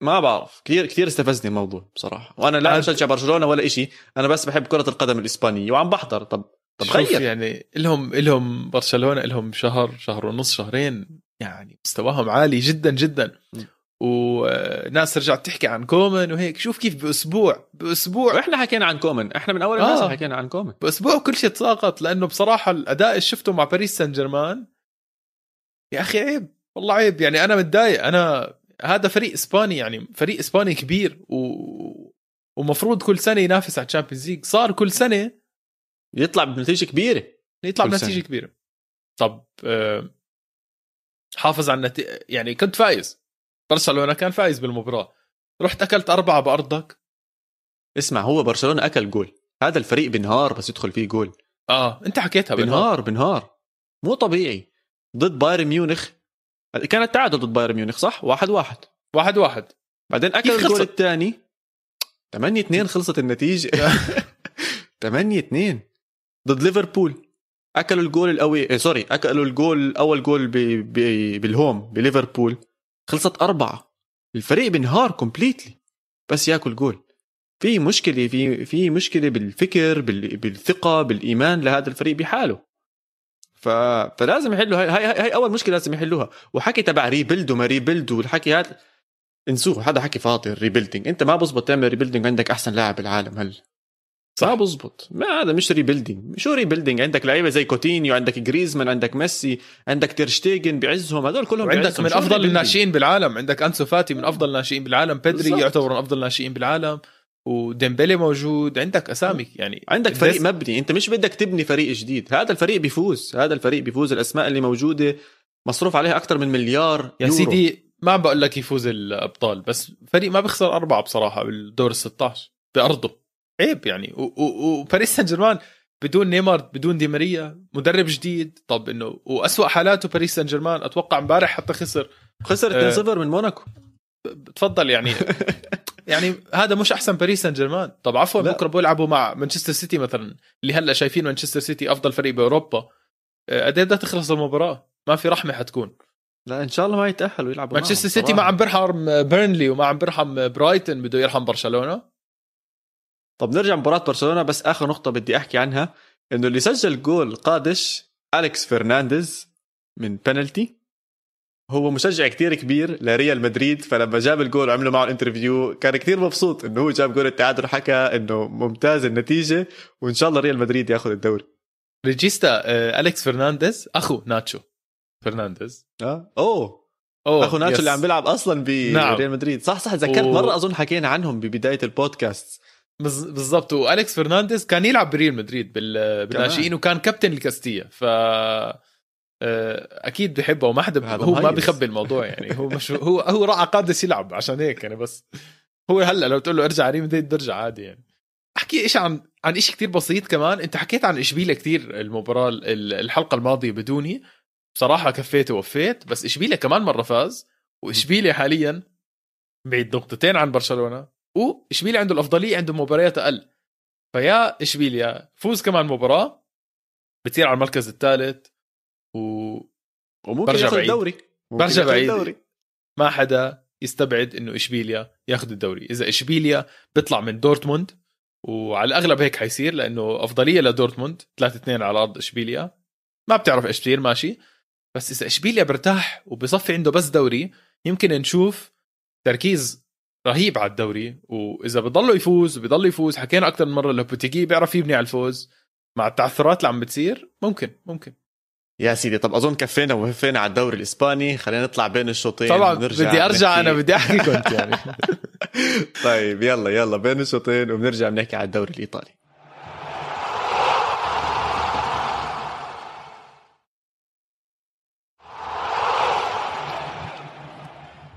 ما بعرف. كثير كثير استفزني الموضوع بصراحة. وأنا لا بشجع برشلونة ولا إشي أنا بس بحب كرة القدم الإسبانية وعم بحضر. طب طب
غير. يعني لهم لهم برشلونة لهم شهر شهر ونص شهرين يعني مستواهم عالي جدا جدا. وناس رجعت تحكي عن كومن وهيك. شوف كيف باسبوع بأسبوع.
إحنا حكينا عن كومن إحنا من أول الناس آه. حكينا عن كومن
بأسبوع كل شيء تساقط لأنه بصراحة الأداء اللي شفته مع باريس سان جيرمان يا أخي عيب. والله عيب. يعني أنا متضايق. أنا هذا فريق إسباني يعني فريق إسباني كبير و ومفروض كل سنة ينافس على ال Champions League صار كل سنة
يطلع بنتيجة كبيرة.
يطلع بنتيجة كبيرة. طب آه، حافظ على النتيجه يعني كنت فايز. برشلونة كان فايز بالمباراة. رحت أكلت أربعة بأرضك؟
اسمع هو برشلونة أكل جول. هذا الفريق بنهار بس يدخل فيه جول.
آه أنت حكيتها
بنهار بنهار. مو طبيعي. ضد بايرن ميونخ. كانت تعادل ضد بايرن ميونخ صح؟ واحد واحد.
واحد واحد.
بعدين أكل الجول الثاني. 8 2 خلصت النتيجة. 8 2 ضد ليفربول. أكلوا الجول القوي إيه sorry أكلوا الجول أول جول بي بي بال home بليفربول. خلصت أربعة. الفريق بنهار completely بس ياكل جول. في مشكلة في في مشكلة بالفكر بالثقة بالإيمان لهذا الفريق بحاله. ف... فلازم يحلوا. هاي, هاي هاي أول مشكلة لازم يحلوها. وحكي تبع rebuild وما rebuild والحكي هذا انسوه هذا حكي فاضي ال rebuilding أنت ما بزبط تعمل rebuilding عندك أحسن لاعب بالعالم هل؟ صح. بزبط ما هذا مش rebuilding شو rebuilding عندك لعيبة زي كوتينيو عندك جريزمان عندك ميسي عندك تيرشتيجن بعزهم. هذول كلهم
عندك من أفضل الناشئين بالعالم. عندك أنسو فاتي من أفضل الناشئين بالعالم. بيدري يعتبر من أفضل الناشئين بالعالم. وديمبلي موجود. عندك أسامي. يعني
عندك فريق مبني. أنت مش بدك تبني فريق جديد. هذا الفريق بيفوز. هذا الفريق بيفوز. الأسماء اللي موجودة مصروف عليها أكثر من مليار
يا يورو. سيدي ما عم بقول لك يفوز الأبطال بس فريق ما بيخسر أربعة بصراحة بالدور ال 16 بأرضه. عيب يعني. وباريس سان جيرمان بدون نيمار بدون دي ماريا مدرب جديد. طب إنه وأسوأ حالاته باريس سان جيرمان أتوقع امبارح حتى خسر.
خسر 2-0 آه من موناكو.
تفضل يعني. يعني هذا مش أحسن باريس سان جيرمان طب عفوا. بكرة بيلعبوا مع مانشستر سيتي مثلا. اللي هلأ شايفين مانشستر سيتي أفضل فريق بأوروبا. آه، قد بدها تخلص المباراة؟ ما في رحمة حتكون.
لا إن شاء الله ما يتأهلوا يلعبوا
مانشستر سيتي ما عم بيرحم بيرنلي وما عم بيرحم برايتن بده يرحم برشلونة.
طب نرجع مباراة برشلونة بس آخر نقطة بدي أحكي عنها إنه اللي سجل جول قادش أليكس فرنانديز من بنالتي هو مشجع كتير كبير لريال مدريد فلما جاب الجول وعملوا معه ال interview كان كتير مبسوط إنه هو جاب جول التعادل وحكى إنه ممتاز النتيجة وإن شاء الله ريال مدريد ياخذ الدوري.
ريجيستا آه، أليكس فرنانديز أخو ناتشو فرنانديز.
آه أوه.
أوه
أخو ناتشو
yes.
اللي عم بيلعب أصلا بريال
نعم.
مدريد. صح صح تذكرت مرة أظن حكينا عنهم ببداية البودكاست.
بالضبط. وأليكس فرنانديز كان يلعب بريال مدريد بال- بالناشئين وكان كابتن الكاستيا ف آه، أكيد بحبه. وما حدا هو ما. بيخبي الموضوع يعني. هو مش هو هو راعى قادس يلعب عشان هيك يعني بس هو هلأ لو تقول له ارجع ريال مدريد برجع عادي يعني. أحكي إيش عن عن شيء كتير بسيط كمان. أنت حكيت عن إشبيليا كتير المباراة ال- الحلقة الماضية بدوني. بصراحة كفيت ووفيت بس إشبيليا كمان مرة فاز. وإشبيليا حاليا بعيد نقطتين عن برشلونة. واشبيليا عنده الأفضلية عنده مباريات أقل. فيا اشبيليا فوز كمان مباراة بتصير على المركز الثالث وما
وممكن
برجع
ياخذ. الدوري.
برجع بعيد.
الدوري.
حدا يستبعد إنه اشبيليا ياخذ الدوري. إذا اشبيليا بيطلع من دورتموند وعلى الأغلب هيك حيصير لأنه أفضلية لدورتموند 3 2 على أرض اشبيليا. ما بتعرف إيش بصير ماشي. بس إذا اشبيليا برتاح وبصفي عنده بس دوري يمكن نشوف تركيز رهيب على الدوري. وإذا بضله يفوز بضل يفوز. حكينا أكثر من مرة لوبوتيجي بيعرف يبني على الفوز. مع التعثرات اللي عم بتصير ممكن ممكن.
يا سيدي طب أظن كفينا وهفينا على الدوري الإسباني. خلينا نطلع بين الشوطين
طبعا
ونرجع
بدي
أرجع
أنا بدي أحكي كنت يعني.
طيب يلا يلا بين الشوطين وبنرجع بنحكي على الدوري الإيطالي.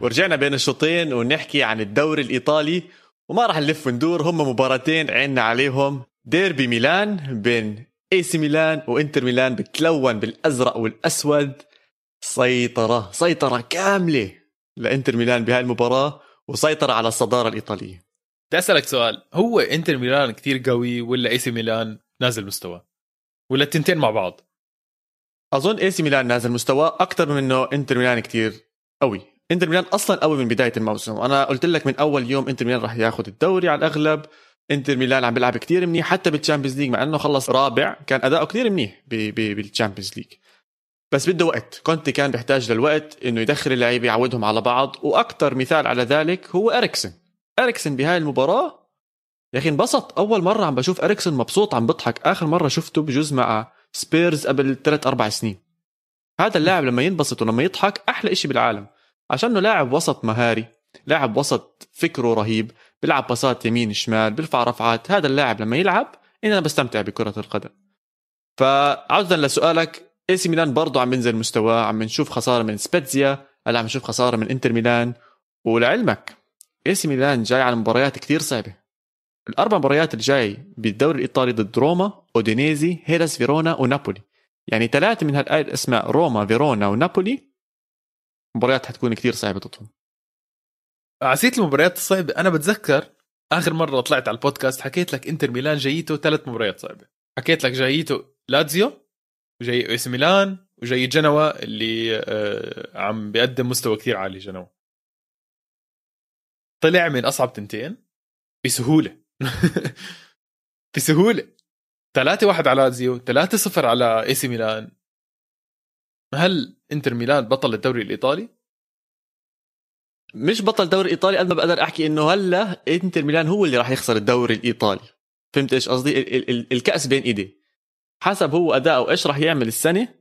ورجعنا بين الشوطين ونحكي عن الدوري الإيطالي. وما راح نلف وندور هم مباراتين عنا عليهم. ديربي ميلان بين اي سي ميلان وإنتر ميلان بتلون بالأزرق والأسود. سيطرة سيطرة كاملة لإنتر ميلان بهاي المباراة وسيطرة على الصدارة الإيطالية.
بدي أسألك سؤال هو إنتر ميلان كتير قوي ولا اي سي ميلان نازل مستوى؟ ولا التنتين مع بعض؟
أظن اي سي ميلان نازل مستواه أكثر من إنه إنتر ميلان كتير قوي. إنتر ميلان أصلا قوي من بداية الموسم. أنا قلت لك من أول يوم إنتر ميلان راح ياخذ الدوري على الأغلب. إنتر ميلان عم بيلعب كتير منيح حتى بال Champions League مع إنه خلص رابع كان أداؤه كتير منيح بال Champions League بس بده وقت. كونتي كان بيحتاج للوقت إنه يدخل اللعيبة يعودهم على بعض. وأكثر مثال على ذلك هو إريكسن. إريكسن بهاي المباراة يا أخي انبسط. أول مرة عم بشوف إريكسن مبسوط عم بضحك. آخر مرة شفته بجوز مع سبيرز قبل ثلاث أربع سنين. هذا اللاعب لما ينبسط ولما يضحك أحلى إشي بالعالم. عشانه لاعب وسط مهاري لاعب وسط فكره رهيب بيلعب باصات يمين شمال بيرفع رفعات هذا اللاعب لما يلعب أنا بستمتع بكرة القدم. فعودا لسؤالك إي سي ميلان برضه عم بينزل مستواه عم نشوف خسارة من سبيتزيا هلا عم نشوف خسارة من إنتر ميلان. ولعلمك إي سي ميلان جاي على مباريات كتير صعبة. الأربع مباريات الجاي بالدوري الإيطالي ضد روما أودينيزي هيراس فيرونا ونابولي. يعني ثلاثة من هاي الاسماء روما فيرونا ونابولي مباريات حتكون كتير صعبة ضدهم
عسيت المباريات الصعبة. أنا بتذكر آخر مرة طلعت على البودكاست حكيت لك إنتر ميلان جايته ثلاث مباريات صعبة. حكيت لك جايته لاتزيو وجاي اي سي ميلان وجاي جنوا اللي آه، عم بيقدم مستوى كتير عالي جنوا. طلع من أصعب تنتين بسهولة. بسهولة. 3 1 على لاتزيو 3 0 على إي سي ميلان. هل انتر ميلان بطل الدوري الإيطالي؟
مش بطل دوري إيطالي قد ما بقدر أحكي إنه هلأ انتر ميلان هو اللي راح يخسر الدوري الإيطالي. فهمت إيش قصدي؟ ال- ال- ال- الكأس بين إيديه. حسب هو أداؤه إيش راح يعمل السنة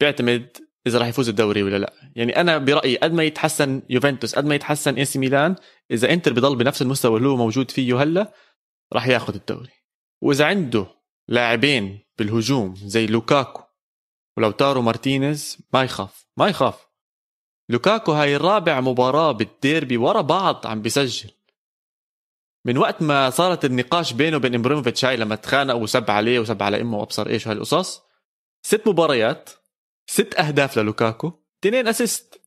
بيعتمد إذا راح يفوز الدوري ولا لأ. يعني أنا برأيي قد ما يتحسن يوفنتوس قد ما يتحسن إي سي ميلان إذا إنتر بضل بنفس المستوى اللي هو موجود فيه هلأ راح ياخذ الدوري. وإذا عنده لاعبين بالهجوم زي لوكاكو ولاوتارو مارتينيز ما يخاف ما يخاف. لوكاكو هاي الرابع مباراة بالديربي ورا بعض عم بيسجل. من وقت ما صارت النقاش بينه وبين إبراهيموفيتش هاي لما تخانقوا وسب عليه وسب على إمه وأبصر إيش وهالقصص ست مباريات ست أهداف للوكاكو اثنين assist.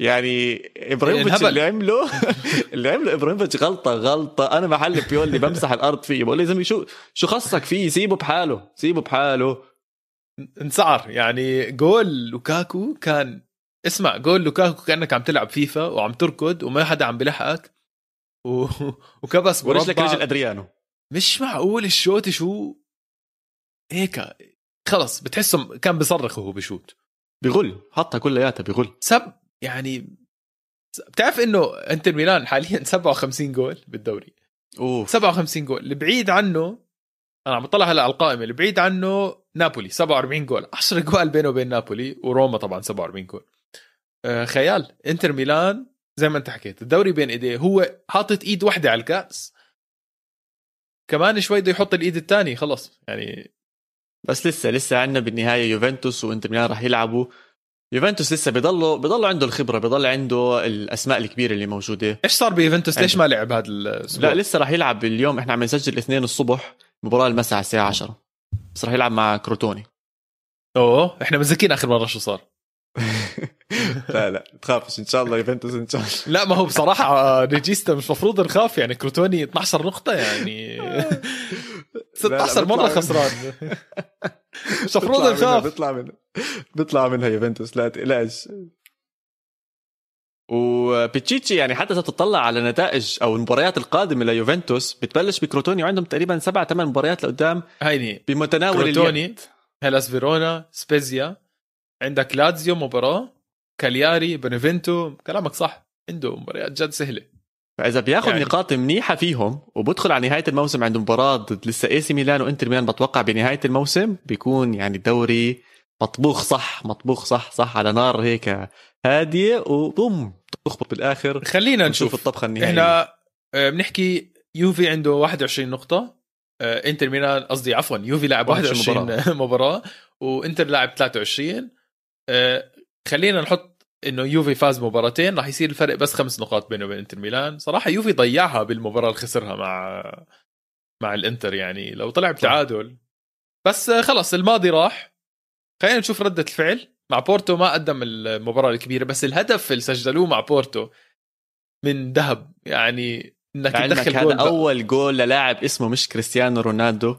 يعني
إبراهيموفيتش.
اللي عمله اللي عمله إبراهيموفيتش غلطة غلطة. أنا محل بيولي بمسح الأرض فيه بقول لي زلمة شو شو خصك فيه؟ سيبه بحاله سيبه بحاله.
انسعر يعني جول لوكاكو كان اسمع جول لوكاكو كأنك عم تلعب فيفا وعم تركض وما حدا عم بلحقك. و... وكبس
ورجلك
مربع.
رجل أدريانو.
مش معقول ال shot شو؟ هيك خلص بتحسه كان بيصرخ وهو بشوت.
بغل حطها كلياتها بغل.
سب يعني بتعرف إنه إنتر ميلان حاليا 57 جول بالدوري.
أوف.
57 جول. اللي بعيد عنه أنا عم بطلع هلا على القائمة اللي بعيد عنه نابولي 47 جول. 10 جوال بينه وبين نابولي وروما طبعا 47 جول. آه خيال انتر ميلان زي ما انت حكيت الدوري بين ايديه هو حاطط ايد واحدة على الكاس. كمان شوي بده يحط الايد الثاني خلص. يعني
بس لسه لسه عندنا بالنهاية يوفنتوس وانتر ميلان راح يلعبوا. يوفنتوس لسه بضله بضله عنده الخبرة بضل عنده الأسماء الكبيرة اللي موجودة.
إيش صار بيوفنتوس؟ ليش ما لعب هذا الأسبوع؟
لا لسه راح يلعب اليوم إحنا عم نسجل الاثنين الصبح مباراة المساء على الساعة 10 بس راح يلعب مع كروتوني.
أوه إحنا متذكرين آخر مرة شو صار؟
لا لا تخافش إن شاء الله يوفنتوس إن شاء الله.
لا ما هو بصراحة ريجيستا مش مفروض نخاف يعني كروتوني 12 نقطة يعني 16 مرة خسران. مش مفروض نخاف.
بيطلع منها بيطلع منها يوفنتوس. لا تقلقش وبيتشيتشي يعني حتى اذا تطلع على نتائج أو المباريات القادمة ليوفنتوس. بتبلش بكروتوني وعندهم تقريبا سبع ثمان مباريات لقدام
هيني
بمتناول
كروتوني
اليد
هيلاس فيرونا سبيزيا عندك لازيو مباراه كالياري بنفنتو كلامك صح عنده مباريات جد سهلة.
فإذا بياخذ
يعني-
يعني. نقاط منيحة فيهم وبدخل على نهاية الموسم عنده مباراة ضد لسه إي سي ميلان وإنتر ميلان بتوقع بنهاية الموسم بيكون يعني الدوري مطبوخ صح مطبوخ صح صح على نار هيك هادية. وبوم تخبط بالآخر
خلينا
نشوف
نشوف.
الطبخة النهائية.
إحنا آه، بنحكي يوفي عنده 21 نقطة آه، إنتر ميلان قصدي عفوا يوفي لاعب
21
21 مباراة. وإنتر لاعب 23 آه، خلينا نحط إنه يوفي فاز مباراتين راح يصير الفرق بس خمس نقاط بينه وبين إنتر ميلان. صراحة يوفي ضيعها بالمباراة اللي خسرها مع مع الإنتر يعني لو طلع بتعادل. بس خلص الماضي راح. خلينا نشوف ردة الفعل. مع بورتو ما قدم المباراة الكبيرة بس الهدف اللي سجلوه مع بورتو من ذهب. يعني
إنك
تدخل
هذا
جول.
أول جول للاعب اسمه مش كريستيانو رونالدو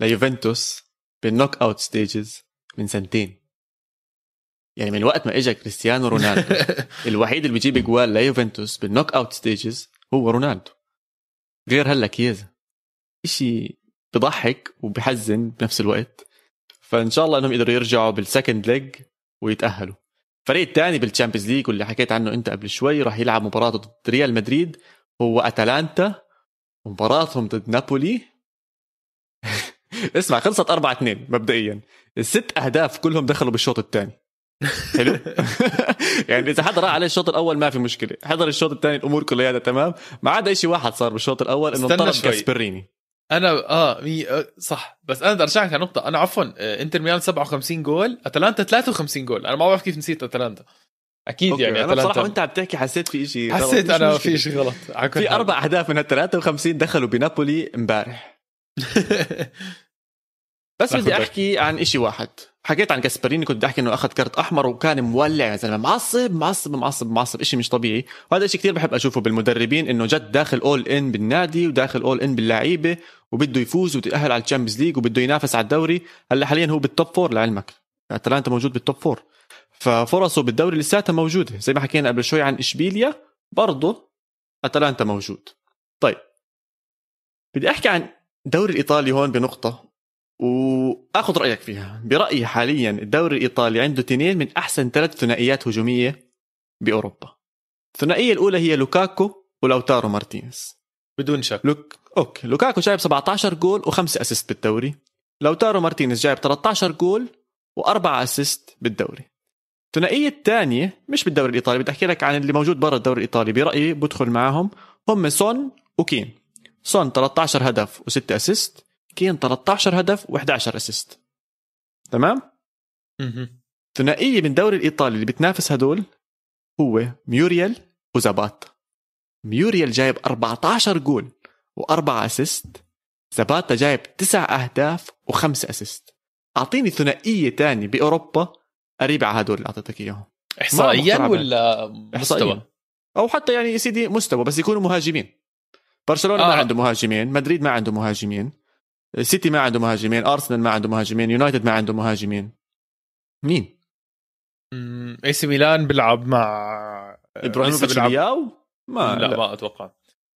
ليوفنتوس بال knockout stages من سنتين. يعني من وقت ما اجى كريستيانو رونالدو الوحيد اللي بيجيب جوال ليوفنتوس بال knockout stages هو رونالدو. غير هلا كيزا إشي بضحك وبحزن بنفس الوقت. فإن شاء الله إنهم يقدروا يرجعوا بال second leg ويتأهلوا. الفريق الثاني بال Champions League واللي حكيت عنه أنت قبل شوي راح يلعب مباراه ضد ريال مدريد. هو أتلانتا. ومباراتهم ضد نابولي. اسمع خلصت 4 2 مبدئيا. الست أهداف كلهم دخلوا بالشوط الثاني. حلو؟ يعني إذا حدا راح عليه الشوط الأول ما في مشكلة. حضر الشوط الثاني الأمور كلها تمام. ما عدا شيء واحد صار بالشوط الأول
إنه
انطرد
شوي.
كاسبريني.
أنا آه مي... آه، صح. بس أنا بدي أرجعك على نقطه أنا عفوا آه، إنتر ميلان 57 جول أتلانتا 53 جول. أنا ما بعرف كيف نسيت أتلانتا. أكيد
أوكي.
يعني
أنا بصراحة
أتلانتا.
وأنت عم تحكي حسيت في شيء
حسيت أنا في شيء غلط.
في. أربع أهداف من ال 53 دخلوا بنابولي امبارح. بس بدي. أحكي عن إشي واحد. حكيت عن كاسبريني كنت بدي أحكي إنه أخذ كرت أحمر وكان مولع. يا زلمة معصب معصب معصب معصب. شيء مش طبيعي. وهذا الشيء كثير بحب أشوفه بالمدربين إنه جد داخل all in بالنادي وداخل all in باللعيبة وبده يفوز ويتأهل على ال Champions League وبده ينافس على الدوري. هلأ حاليا هو بال top four لعلمك. أتلانتا موجود بال top four ففرصه بالدوري لساتها موجودة. زي ما حكينا قبل شوي عن إشبيليا برضه أتلانتا موجود. طيب بدي أحكي عن الدوري الإيطالي هون بنقطة. وآخذ رأيك فيها. برأيي حاليا الدوري الإيطالي عنده اثنين من أحسن ثلاث ثنائيات هجومية بأوروبا. الثنائية الأولى هي لوكاكو ولوتارو مارتينيز.
بدون شك.
لوك okay. لوكاكو جايب 17 جول وخمسة assist بالدوري. لوتارو مارتينيز جايب 13 جول وأربعة assist بالدوري. الثنائية الثانية مش بالدوري الإيطالي بدي أحكي لك عن اللي موجود برا الدوري الإيطالي. برأيي بدخل معاهم هم سون وكين. سون 13 هدف و6 assist. كين 13 هدف و11 assist تمام؟
مهم.
ثنائية من الدوري الإيطالي اللي بتنافس هدول هو ميوريال وزاباتا ميوريال جايب 14 جول وأربعة assist زاباتا جايب تسع أهداف وخمسة assist أعطيني ثنائية تاني بأوروبا قريبة على هدول اللي أعطيتك إياهم.
احصائيا ولا. مستوى؟
أو حتى يعني يا سيدي مستوى بس يكونوا مهاجمين. برشلونة
آه.
ما عنده مهاجمين مدريد ما عنده مهاجمين. سيتي ما عنده مهاجمين أرسنال ما عنده مهاجمين يونايتد ما عنده مهاجمين. مين؟
اي سي ميلان بيلعب مع
ابراهيموفيتش
لسه بيلعب-
ما
لا, ما أتوقع.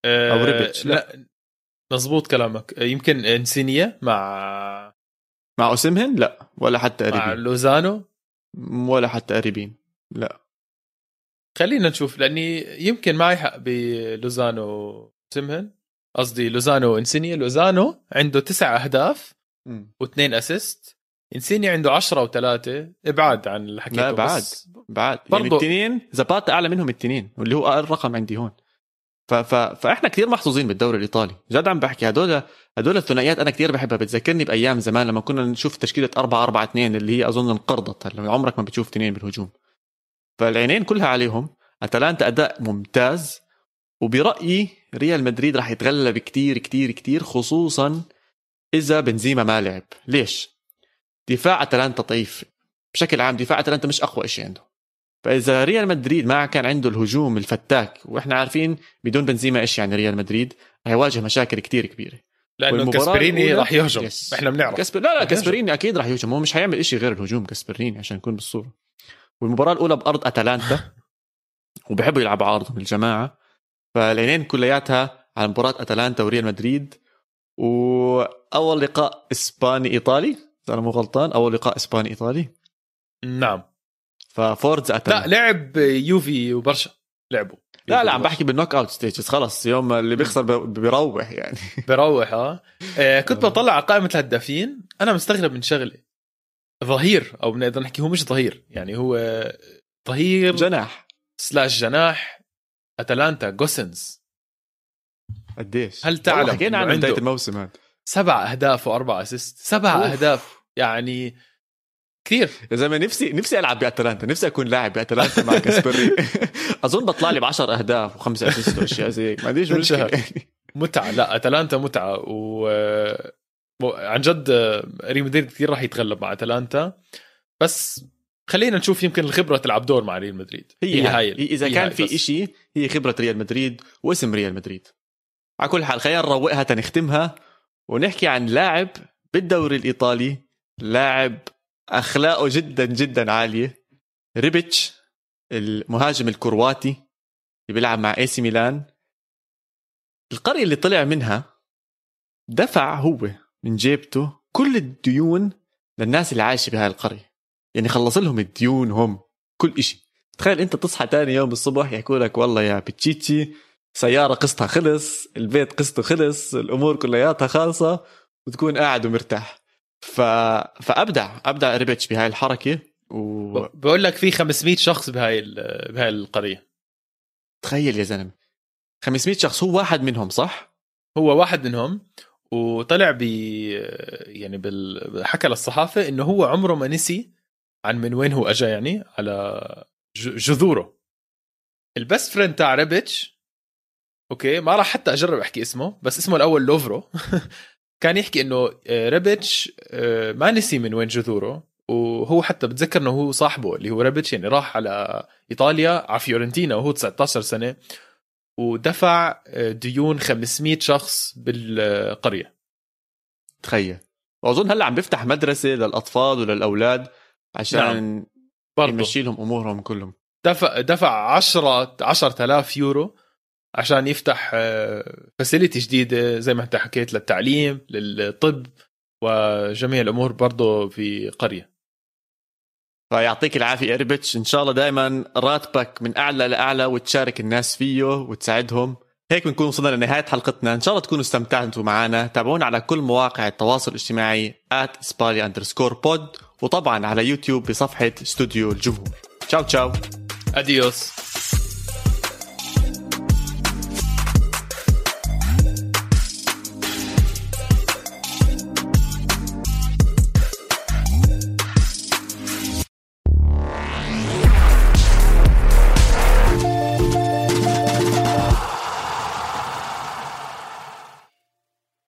آه،
أو ريبيتش، لا.
لا مزبوط كلامك. آه، يمكن إنسينيا مع
مع اوسمهن لا. ولا حتى
مع
قريبين
لوزانو؟
ولا حتى قريبين لا.
خلينا نشوف لأني يمكن معي حق بلوزانو سمهن قصدي لوزانو انسينيا لوزانو عنده تسع أهداف واثنين أسيست. انسيني عنده 10 وثلاثة. إبعاد عن اللي حكيته
لا بعد
بس
بعد يعني
برضو-
الاثنين زباتا أعلى منهم الاثنين واللي هو أقل رقم عندي هون. ف... ف... فإحنا كثير محظوظين بالدوري الإيطالي. جد عم بحكي هدول هدول الثنائيات أنا كثير بحبها. بتذكرني بأيام زمان لما كنا نشوف تشكيلة 4 4 2 اللي هي أظن انقرضت هلا عمرك ما بتشوف اثنين بالهجوم. فالعينين كلها عليهم. أتلانتا أداء ممتاز. وبرأيي ريال مدريد راح يتغلب كتير كتير كتير خصوصا إذا بنزيما ما لعب. ليش؟ دفاع أتلانتا ضعيف. بشكل عام دفاع أتلانتا مش أقوى شيء عنده. فإذا ريال مدريد ما كان عنده الهجوم الفتاك وإحنا عارفين بدون بنزيما إيش يعني ريال مدريد رح يواجه مشاكل كتير
كبيرة.
لأنه
كاسبريني راح يهجم. إحنا بنعرف.
كاسبر لا لا كاسبريني أكيد راح يهجم. هو مش حيعمل إشي غير الهجوم كاسبريني عشان نكون بالصورة. والمباراة الأولى بأرض أتلانتا وبحبوا يلعبوا ع أرضهم الجماعة. فالعينين كلياتها على مباراة أتلانتا وريال مدريد. وأول لقاء إسباني إيطالي إذا أنا مو غلطان أول لقاء إسباني إيطالي.
نعم.
ففورز
لا
اتلانتا
لعب يوفي وبرشا. لعبوا.
لا لا عم بحكي بال knockout stages خلص يوم اللي بيخسر بيروح يعني.
بروح آه. آه، كنت بطلع على قائمة الهدافين. أنا مستغرب من شغله ظهير أو بنقدر نحكي هو مش ظهير. يعني هو ظهير
جناح.
slash جناح. أتلانتا جوسنز.
قديش؟
هل تعلم؟
حكينا عنه
بداية
الموسم هذا.
سبع أهداف وأربع assist. سبع
أوف.
أهداف يعني كثير.
يا زلمة نفسي نفسي ألعب بأتلانتا. نفسي أكون لاعب بأتلانتا مع كاسبري. أظن بطلع لي ب 10 أهداف وخمسة assist واشياء زي هيك. ما عنديش
مشكلة. متعة. لا أتلانتا متعة. و عن جد ريال مدريد كثير راح يتغلب مع أتلانتا. بس خلينا نشوف يمكن الخبرة تلعب دور مع ريال مدريد.
هي, هي
هاي
هي إذا
هي
كان
هاي
في
بس.
هي خبرة ريال مدريد واسم ريال مدريد. على كل حال خلينا نروقها لنختمها ونحكي عن لاعب بالدوري الإيطالي لاعب أخلاقه جدا جدا عالية ريبيتش المهاجم الكرواتي اللي بيلعب مع إي سي ميلان. القرية اللي طلع منها دفع هو من جيبته كل الديون للناس اللي عايشة بهاي القرية. يعني خلص لهم الديون هم كل إشي. تخيل انت تصحى تاني يوم الصبح يحكوا لك والله يا بتشيتشي سيارة قسطها خلص البيت قسطه خلص الأمور كلياتها خالصة وتكون قاعد ومرتاح. ف... فأبدع أبدع ريبيتش بهاي الحركة وتخيل
ب- بقول لك في 500 شخص بهاي ال- بهاي القرية.
يا زلمة. 500 شخص هو واحد منهم صح؟
هو واحد منهم وطلع ب يعني بال... حكى للصحافة إنه هو عمره ما نسي عن من وين هو اجى يعني على جذوره. ال best friend تاع ريبيتش okay ما راح حتى أجرب أحكي اسمه بس اسمه الأول لوفرو. كان يحكي إنه آه، ريبيتش آه، ما نسي من وين جذوره وهو حتى بتذكر إنه هو صاحبه اللي هو ريبيتش يعني راح على إيطاليا على فيورنتينا وهو 19 سنة ودفع آه، ديون 500 شخص بالقرية.
تخيل. وأظن هلأ عم بيفتح مدرسة للأطفال وللأولاد عشان
نعم. برضه
يمشي لهم أمورهم كلهم.
دفع دفع 10 10000 يورو عشان يفتح facility جديدة زي ما انت حكيت للتعليم للطب وجميع الأمور برضه في قرية.
فيعطيك العافية يا ريبتش إن شاء الله دائما راتبك من أعلى لأعلى وتشارك الناس فيه وتساعدهم. هيك بنكون وصلنا لنهاية حلقتنا. إن شاء الله تكونوا استمتعتوا معنا. تابعونا على كل مواقع التواصل الاجتماعي at spali underscore pod. وطبعا على يوتيوب بصفحة استوديو الجمهور. تشاو تشاو.
اديوس